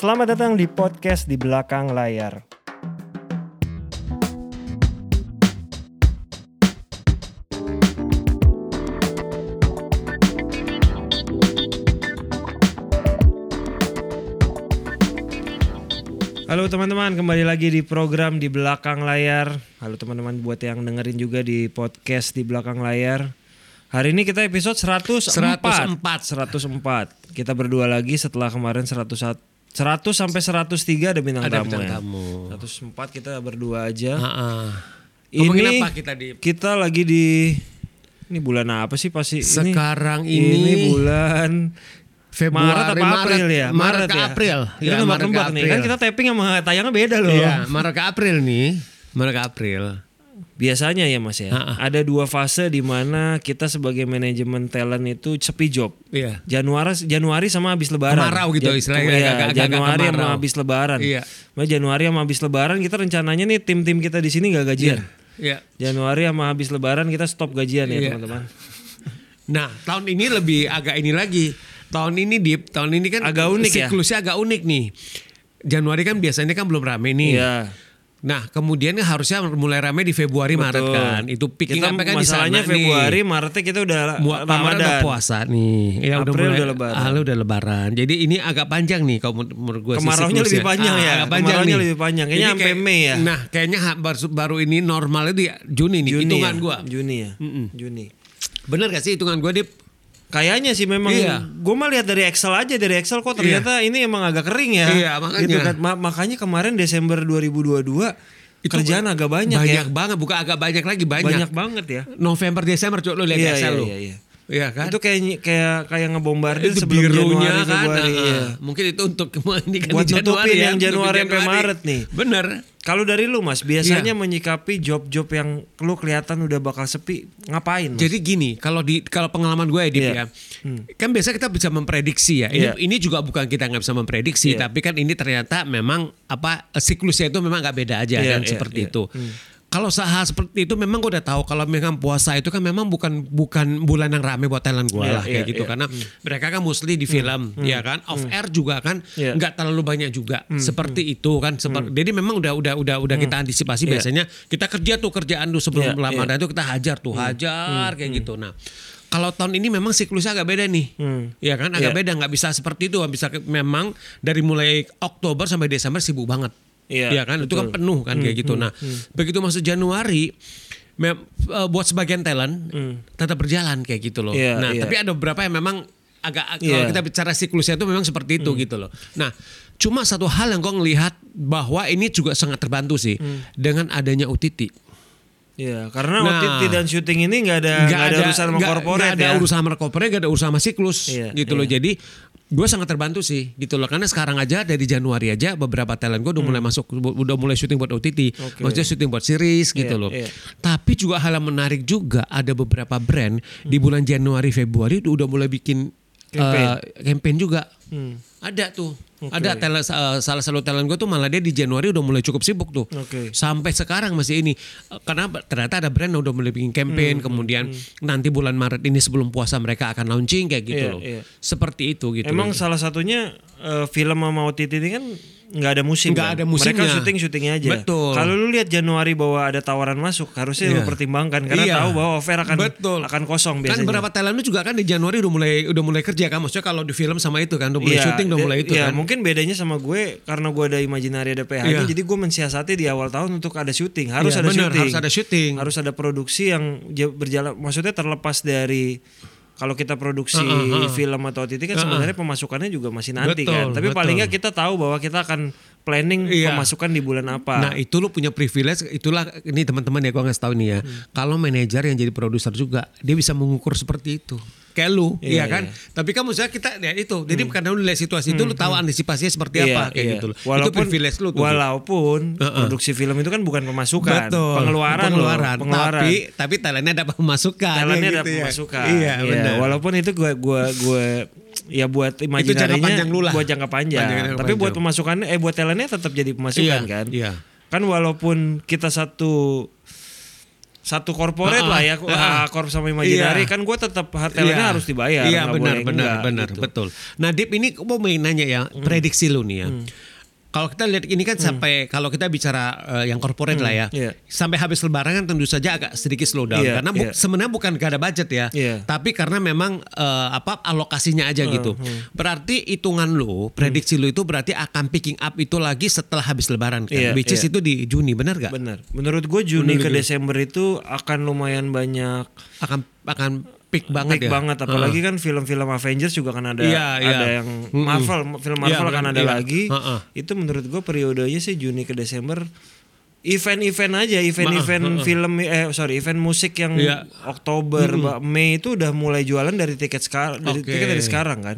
Selamat datang di podcast di belakang layar. Halo teman-teman, kembali lagi di program di belakang layar. Halo teman-teman buat yang dengerin juga di podcast di belakang layar. Hari ini kita episode 104. 104. 104. Kita berdua lagi setelah kemarin 101 100 sampai 103 ada bintang Ada tamu bintang ya. tamu. 104 kita berdua aja. Heeh. Ini Ngomongin apa kita di kita lagi di ini bulan apa sih pasti ini? sekarang ini, ini, bulan Februari Maret apa April ya? Maret, ke ya? April. Kita Ya, Maret ke nebak-nebak nih. April. Kan kita tapping sama tayangnya beda loh. Iya, Maret ke April nih. Maret ke April. Biasanya ya Mas ya. Ha-ha. Ada dua fase di mana kita sebagai manajemen talent itu sepi job. Iya. Januari Januari sama habis lebaran. Kemarau gitu istilahnya, iya, agak-agak Januari sama kemarau. habis lebaran. Iya. Nah, Januari sama habis lebaran kita rencananya nih tim-tim kita di sini nggak gajian. Iya. Januari sama habis lebaran kita stop gajian ya Iya. teman-teman. Nah, tahun ini lebih agak ini lagi. Tahun ini Dip, tahun ini kan Agak unik ya? siklusnya agak unik nih. Januari kan biasanya kan belum rame nih. Iya. Nah, kemudian harusnya mulai rame di Februari Maret Betul. kan. Itu picking Kita up kan di sana masalahnya nih. Februari, Maretnya kita udah Mu- Ramadan udah puasa nih. Ya April mulai- udah lebaran. Ah, udah lebaran. Jadi ini agak panjang nih kalau menur- menurut gue Kemaraunya lebih panjang ya. agak panjang Kemaraunya nih. lebih panjang. Kayaknya Jadi sampai kayak- Mei ya. Nah, kayaknya baru, baru ini normalnya di Juni nih Juni hitungan ya? gua. Juni ya. Juni. Bener gak sih hitungan gua Dip? Kayaknya sih memang Iya. gue mah lihat dari Excel aja dari Excel kok ternyata ini emang agak kering ya. Iya, makanya. Gitu kan. Ma- makanya kemarin Desember 2022 Itu kerjaan agak banyak, banyak ya. banget, bukan agak banyak lagi banyak. Banyak banget ya. November Desember coba lu lihat Iya, Excel iya, lu. iya, iya. Iya kan? Itu kayak kayak kayak ngebombardir itu sebelum birunya Januari kan. Februari. ah, iya. Mungkin itu untuk ini kan Buat nutupin Januari yang ya, Januari untuk sampai Maret nih. Bener. Kalau dari lu Mas, biasanya Iya. menyikapi job-job yang lu kelihatan udah bakal sepi, ngapain Mas? Jadi gini, kalau di kalau pengalaman gue ya, Dip, Iya. ya, kan biasa kita bisa memprediksi ya. Ini Iya. ini juga bukan kita nggak bisa memprediksi, Iya. tapi kan ini ternyata memang apa siklusnya itu memang nggak beda aja Iya, kan iya, seperti iya. itu. Kalau hal seperti itu memang gue udah tahu kalau memang puasa itu kan memang bukan bukan bulan yang rame buat Thailand gue Iya, lah kayak iya, gitu. iya. karena mereka kan mostly di film ya kan? Off air juga kan Iya. nggak terlalu banyak juga. Seperti itu kan seperti jadi memang udah udah udah udah kita antisipasi Iya. biasanya kita kerja tuh kerjaan tuh sebelum Iya, Ramadan itu kita hajar tuh hajar kayak gitu. Nah kalau tahun ini memang siklusnya agak beda nih, Hmm. ya kan? Agak Iya. beda nggak bisa seperti itu, bisa memang dari mulai Oktober sampai Desember sibuk banget, Iya, ya kan itu betul. kan penuh kan kayak gitu. Nah begitu masuk Januari, mem- eh, buat sebagian talent tetap berjalan kayak gitu loh. Hmm. Iya, nah iya. tapi ada beberapa yang memang agak Iya. kalau kita bicara siklusnya itu memang seperti itu gitu loh. Nah cuma satu hal yang gue ngelihat bahwa ini juga sangat terbantu sih dengan adanya UTT. Iya, karena Nah. OTT dan syuting ini nggak ada nggak ada, urusan sama corporate nggak ada ya. urusan sama corporate, nggak ada urusan sama siklus Iya, gitu loh. iya. Jadi gue sangat terbantu sih gitu loh karena sekarang aja dari Januari aja beberapa talent gue udah mulai masuk udah mulai syuting buat OTT Hmm. Oke. maksudnya syuting buat series gitu Iya, loh iya. tapi juga hal yang menarik juga ada beberapa brand di bulan Januari Februari udah mulai bikin Campaign. eh, campaign juga Hmm. ada tuh Oke. ada talent, eh, salah satu talent gue tuh malah dia di Januari udah mulai cukup sibuk tuh Oke. sampai sekarang masih ini Eh, karena ternyata ada brand yang udah mulai bikin campaign Hmm, kemudian nanti bulan Maret ini sebelum puasa mereka akan launching kayak gitu Iya, loh iya. seperti itu gitu Emang loh. salah satunya eh, film sama OTT ini kan nggak ada musim. Nggak kan? ada musimnya. Mereka syuting syutingnya aja. Betul. Kalau lu lihat Januari bahwa ada tawaran masuk, harusnya lu Iya. pertimbangkan karena Iya. tahu bahwa offer akan Betul. akan kosong kan biasanya. beberapa talent lu juga kan di Januari udah mulai udah mulai kerja kan maksudnya kalau di film sama itu kan udah mulai Iya, syuting udah mulai itu iya, kan mungkin bedanya sama gue karena gue ada imaginary ada PH Iya. jadi gue mensiasati di awal tahun untuk ada syuting harus Iya, ada benar, syuting harus ada syuting. harus ada produksi yang berjalan maksudnya terlepas dari kalau kita produksi Uh, uh, uh. film atau OTT kan sebenarnya pemasukannya juga masih nanti Betul, kan tapi betul. paling nggak kita tahu bahwa kita akan planning Iya. pemasukan di bulan apa Nah itu lu punya privilege, itulah ini teman-teman ya gue ngasih tahu nih ya. Hmm. Kalau manajer yang jadi produser juga, dia bisa mengukur seperti itu. Kayak lu, Iya, iya kan? Hmm. Tapi kan maksudnya kita ya itu. Jadi karena lu lihat situasi itu, lu tahu antisipasinya seperti Iya, apa kayak iya. gitu loh. Walaupun, itu privilege lu tuh. Walaupun Uh-uh. produksi film itu kan bukan pemasukan, Betul. pengeluaran, loh, pengeluaran. pengeluaran. Tapi tapi talentnya dapat pemasukan. Talentnya ya ada gitu ya. pemasukan. Iya, benar. Walaupun itu gue gue gue ya buat jangka imajinarinya panjang lu lah. buat jangka panjang. Panjang, jangka Tapi buat pemasukannya eh buat talentnya tetap jadi pemasukan Iya, kan. iya. Kan walaupun kita satu satu corporate Ah, lah ya, ah, ah. Corp sama Imaginary Iya. kan gue tetap hotelnya harus dibayar. Iya benar benar enggak, benar gitu. betul. Nah Dip ini gue mau nanya ya prediksi lu nih ya. Kalau kita lihat ini kan sampai kalau kita bicara eh, yang corporate lah ya, iya. sampai habis lebaran kan tentu saja agak sedikit slow down Iya, karena bu- iya. sebenarnya bukan gak ada budget ya, Iya. tapi karena memang eh, apa alokasinya aja gitu. Berarti hitungan lu, prediksi lu itu berarti akan picking up itu lagi setelah habis lebaran kan, Iya, which is iya. itu di Juni benar gak? Benar. Menurut gue Juni ke Desember itu akan lumayan banyak Akan akan peak banget peak ya. banget apalagi kan film-film Avengers juga kan ada Iya, iya. ada yang. Marvel film Marvel Iya, akan benar, ada iya. lagi Heeh. itu menurut gue periodenya sih Juni ke Desember event-event aja event-event film eh sorry event musik yang Iya. Oktober Mbak, Mei itu udah mulai jualan dari tiket sekarang dari Oke. tiket dari sekarang kan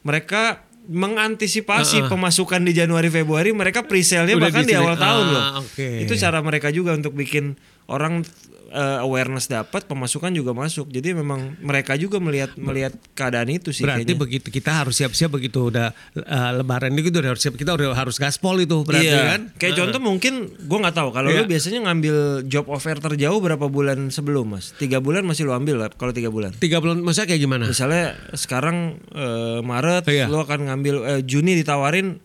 mereka mengantisipasi pemasukan di Januari Februari mereka pre-sale-nya bahkan di awal tahun Ah, loh oke. itu cara mereka juga untuk bikin orang eh, awareness dapat pemasukan juga masuk jadi memang mereka juga melihat melihat keadaan itu sih Berarti kayaknya. begitu kita harus siap-siap begitu udah eh, lebaran itu udah harus siap kita udah harus gaspol itu berarti iya. kan. Kayak contoh mungkin gue nggak tahu kalau Iya. lu biasanya ngambil job offer terjauh berapa bulan sebelum mas? Tiga bulan masih lu ambil lah kalau tiga bulan. Tiga bulan maksudnya kayak gimana? Misalnya sekarang eh, Maret Iya. lu akan ngambil eh, Juni ditawarin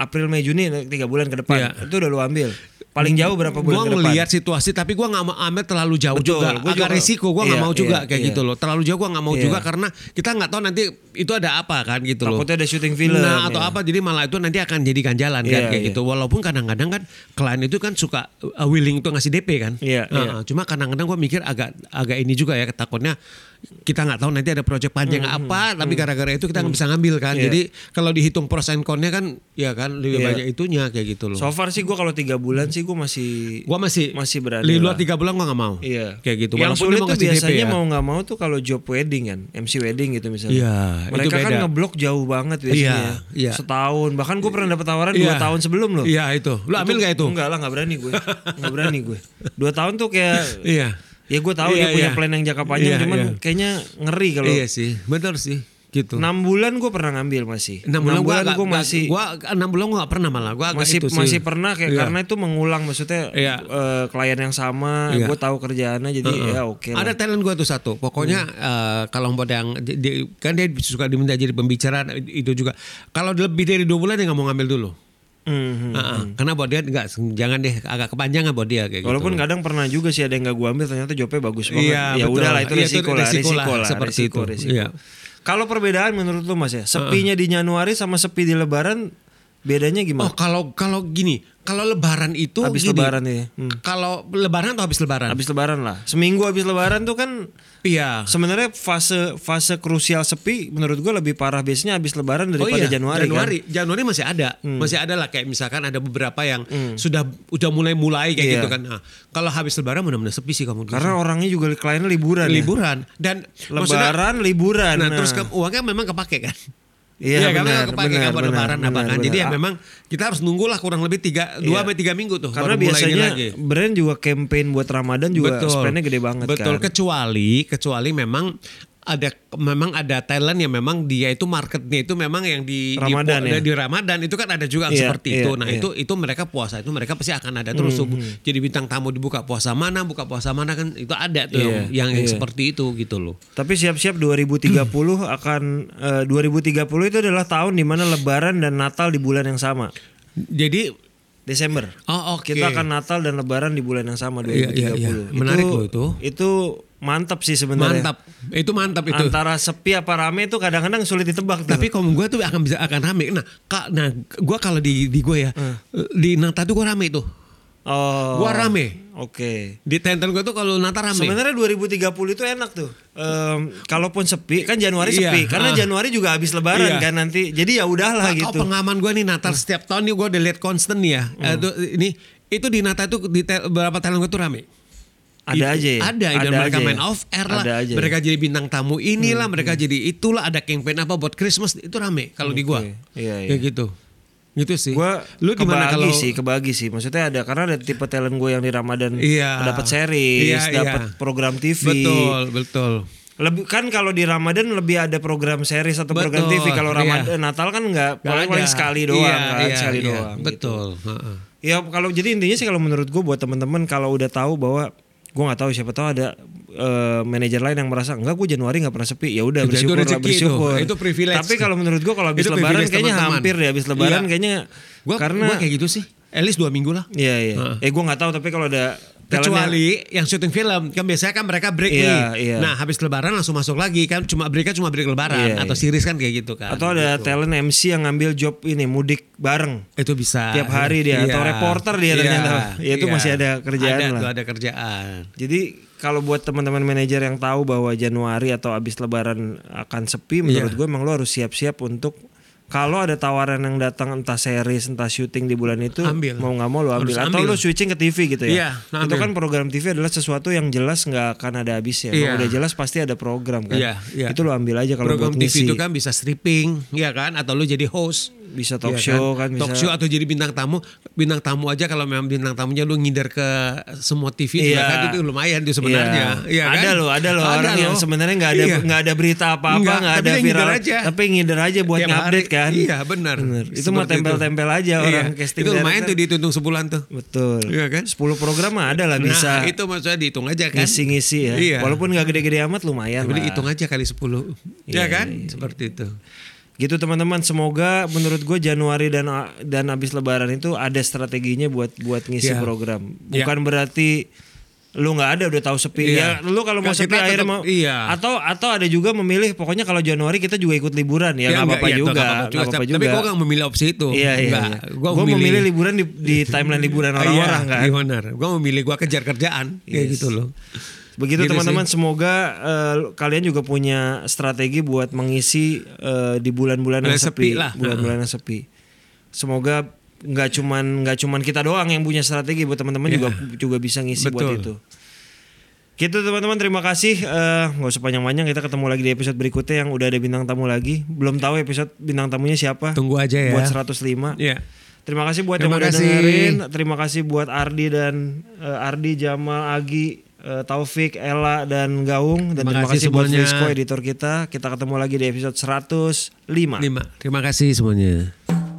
April Mei Juni tiga bulan ke depan Iya. itu udah lu ambil. Paling jauh berapa bulan Gua ke depan? ngelihat situasi tapi gua nggak mau ambil terlalu jauh Betul, juga. gua Agak juga- resiko gua nggak iya, mau juga iya, kayak iya. gitu loh. Terlalu jauh gua nggak mau Iya. juga karena kita nggak tahu nanti itu ada apa kan gitu loh. Takutnya ada syuting film. Nah atau iya. apa jadi malah itu nanti akan jadi ganjalan kan Iya, kayak iya. gitu. Walaupun kadang-kadang kan klien itu kan suka uh, willing tuh ngasih DP kan. Iya, Nah, Cuma kadang-kadang gua mikir agak agak ini juga ya takutnya kita nggak tahu nanti ada project panjang apa tapi gara-gara itu kita nggak bisa ngambil kan. Hmm, Iya. Jadi kalau dihitung pros and con-nya kan ya kan lebih Iya. banyak itunya kayak gitu loh. So far sih gue kalau tiga bulan sih gue masih Gua masih masih berani Di luar tiga bulan gua nggak mau. Iya. Kayak gitu. Yang Walaupun sulit tuh ngasih DP biasanya ya. mau nggak mau tuh kalau job wedding kan, MC wedding gitu misalnya. Iya, itu Mereka kan beda. ngeblok jauh banget biasanya. Iya, iya. Setahun. Bahkan gue pernah dapat tawaran Iya. dua tahun sebelum loh. Iya itu. Lu ambil gak itu? Enggak lah, nggak berani gue. Nggak berani gue. Dua tahun tuh kayak Iya. ya gue tahu Iya, dia punya iya. plan yang jangka panjang, Iya, cuman iya. kayaknya ngeri kalau. Iya sih, benar sih. Gitu. Enam bulan gue pernah ngambil masih. Enam bulan, gua agak- gue masih gua enam bulan gua gak pernah malah. Gua masih itu sih. masih pernah kayak Iya. karena itu mengulang maksudnya Iya. eh, klien yang sama, Iya. gue tahu kerjaannya jadi ya oke lah. Ada talent gua tuh satu. Pokoknya eh, kalau buat yang di- di- kan dia suka diminta jadi pembicara itu juga. Kalau lebih dari dua bulan dia nggak mau ngambil dulu. Mhm. Heeh. Karena buat dia enggak jangan deh agak kepanjangan buat dia kayak Walaupun gitu. kadang pernah juga sih ada yang gak gue ambil ternyata jobnya bagus banget. Iya, ya udahlah itu itu resiko, lah, resiko lah, seperti resiko, itu. resiko. Iya. Kalau perbedaan menurut lu Mas ya, sepinya di Januari sama sepi di Lebaran bedanya Oh gimana? kalau kalau gini, kalau Lebaran itu habis gini, Lebaran ya. Hmm. Kalau Lebaran atau habis Lebaran? Habis Lebaran lah. Seminggu habis Lebaran tuh kan Iya. sebenarnya fase fase krusial sepi menurut gue lebih parah biasanya habis Lebaran daripada Januari, Oh iya, Januari, kan. Januari masih ada, masih ada lah kayak misalkan ada beberapa yang Hmm. sudah udah mulai mulai kayak Iya. gitu kan. Nah, kalau habis Lebaran benar-benar sepi sih kamu. Karena orangnya juga kliennya liburan. ya. liburan dan maksudnya- Lebaran liburan. Nah, terus ke, uangnya memang kepake kan? Iya, kan, benar, kepake kan benar, buat benar, lebaran apa benar, kan. Jadi ya benar. memang kita harus nunggu lah kurang lebih tiga, dua Iya. sampai tiga minggu tuh. Karena biasanya lagi. brand juga campaign buat Ramadan juga spendnya gede banget Betul, kan. kecuali kecuali memang ada memang ada talent yang memang dia itu marketnya itu memang yang di Ramadan di, ya? di Ramadan itu kan ada juga Iya, seperti iya, itu. Nah, iya. itu itu mereka puasa itu mereka pasti akan ada terus subuh. jadi bintang tamu dibuka puasa mana, buka puasa mana kan itu ada tuh Iya, yang yang, yang iya. seperti itu gitu loh. Tapi siap-siap 2030 akan eh, 2030 itu adalah tahun di mana Lebaran dan Natal di bulan yang sama. Jadi Desember. oh oke. Kita akan Natal dan Lebaran di bulan yang sama 2030. Iya, iya, iya. Menarik loh itu. Itu mantap sih sebenarnya. mantap. Itu mantap itu. Antara sepi apa rame itu kadang-kadang sulit ditebak tuh. Tapi kalau gue tuh akan bisa akan rame. Nah, kak, nah gue kalau di di gue ya di Natal tuh gue rame tuh. oh. Gua rame. Oke. Di tenten gue tuh kalau Natal rame. Sebenarnya 2030 itu enak tuh. Em, kalaupun sepi kan Januari Iya, sepi karena ah. Januari juga habis lebaran Iya. kan nanti. Jadi ya udahlah Oh, gitu. pengalaman gue nih Natal setiap tahun nih gue udah lihat constant nih ya. Eh, tuh, ini itu di Natal tuh di tel- beberapa talent gue tuh rame. Ada aja ya? Ada, dan Ada mereka aja main ya? off air lah. Ada aja ya? mereka jadi bintang tamu inilah, mereka jadi itulah ada campaign apa buat Christmas itu rame kalau di gua. Iya, iya. Kayak gitu. Gitu sih. Gua lu gimana kalau sih, kebagi sih. Maksudnya ada karena ada tipe talent gue yang di Ramadan Iya. dapat series, Iya, iya. dapat program TV. Betul, betul. Lebih kan kalau di Ramadan lebih ada program series atau program Betul, TV. Kalau iya. Ramadan Natal kan nggak Nggak paling, paling ada. sekali doang Iya, kan, iya, sekali iya. doang. gitu. Betul. heeh. Ya kalau jadi intinya sih kalau menurut gue buat teman-teman kalau udah tahu bahwa gue nggak tahu siapa tahu ada eh, manajer lain yang merasa enggak gue Januari nggak pernah sepi ya udah Itu- itu bersyukur lah bersyukur itu. Itu privilege. tapi kalau menurut gue kalau habis Itu lebaran kayaknya teman-teman. hampir deh habis lebaran Iya. kayaknya Gua, karena gua kayak gitu sih. Least dua minggu lah. iya iya eh gue nggak tahu tapi kalau ada Kecuali yang syuting film kan biasanya kan mereka break Iya, nih. iya. Nah habis lebaran langsung masuk lagi kan cuma breaknya cuma break lebaran Iya, atau iya. series kan kayak gitu kan. atau ada talent MC yang ngambil job ini mudik bareng itu bisa tiap hari dia, atau Iya. reporter dia ternyata. Ya, itu masih ada kerjaan ada, lah. tuh ada kerjaan. Jadi kalau buat teman-teman manajer yang tahu bahwa Januari atau abis Lebaran akan sepi, menurut Iya. gue emang lo harus siap-siap untuk kalau ada tawaran yang datang entah series entah syuting di bulan itu Ambil. mau nggak mau lo ambil Harus atau ambil. lo switching ke TV gitu ya. Iya, nah itu ambil. kan program TV adalah sesuatu yang jelas nggak akan ada habisnya. Iya. Kalau udah jelas pasti ada program kan. Iya, iya. Itu lo ambil aja kalau Program buat TV ngisi. itu kan bisa stripping, ya kan? Atau lu jadi host. Bisa talk Iya show kan, bisa. Talk show atau jadi bintang tamu. Bintang tamu aja kalau memang bintang tamunya lu ngider ke semua TV juga Iya. kan itu lumayan tuh sebenarnya. Iya kan? ada loh, ada loh orang yang loh. sebenarnya nggak ada Iya. nggak ada berita apa-apa, Nggak, ada viral, aja. tapi ngider aja buat Tiap ngupdate hari. kan. Iya benar. Itu mah tempel-tempel aja orang Iya. casting Itu lumayan tuh dihitung sebulan tuh. Betul. Iya kan? 10 program mah ada lah bisa Nah, itu maksudnya dihitung aja kan. ngisi-ngisi ya. Iya. Walaupun nggak gede-gede amat lumayan Tapi dihitung aja kali 10. Iya, ya kan? iya, Seperti itu. Gitu teman-teman, semoga menurut gue Januari dan dan habis Lebaran itu ada strateginya buat buat ngisi Iya. program. Iya. Bukan berarti lu nggak ada udah tahu sepi Iya. ya lu kalau mau Nggak, sepi akhirnya tetap- mau iya. atau atau ada juga memilih pokoknya kalau Januari kita juga ikut liburan ya nggak apa-apa enggak, iya, juga nggak apa-apa nggak apa-apa juga Tapi gue gak memilih opsi itu. iya iya, Nggak. iya. Gua gue memilih liburan di, di timeline liburan orang-orang iya, kan Iya benar. Gue memilih gue kejar kerjaan. Kayak Yes. gitu loh. Begitu Gitu teman-teman, semoga eh, kalian juga punya strategi buat mengisi eh, di bulan-bulan yang sepi, sepi lah. bulan-bulan yang sepi. Semoga nggak cuman nggak cuman kita doang yang punya strategi, buat teman-teman juga juga bisa ngisi buat Betul. itu. Gitu teman-teman, terima kasih. Eh, nggak usah panjang-panjang, kita ketemu lagi di episode berikutnya yang udah ada bintang tamu lagi. Belum tahu episode bintang tamunya siapa. Tunggu aja ya. Buat 105. Iya. Terima kasih buat Terima yang udah kasih. dengerin. Terima kasih buat Ardi dan eh, Ardi, Jamal, Agi, eh, Taufik, Ella dan Gaung dan Terima terima, kasih kasih buat. Frisco editor kita. Kita ketemu lagi di episode 105. Lima. Terima kasih semuanya.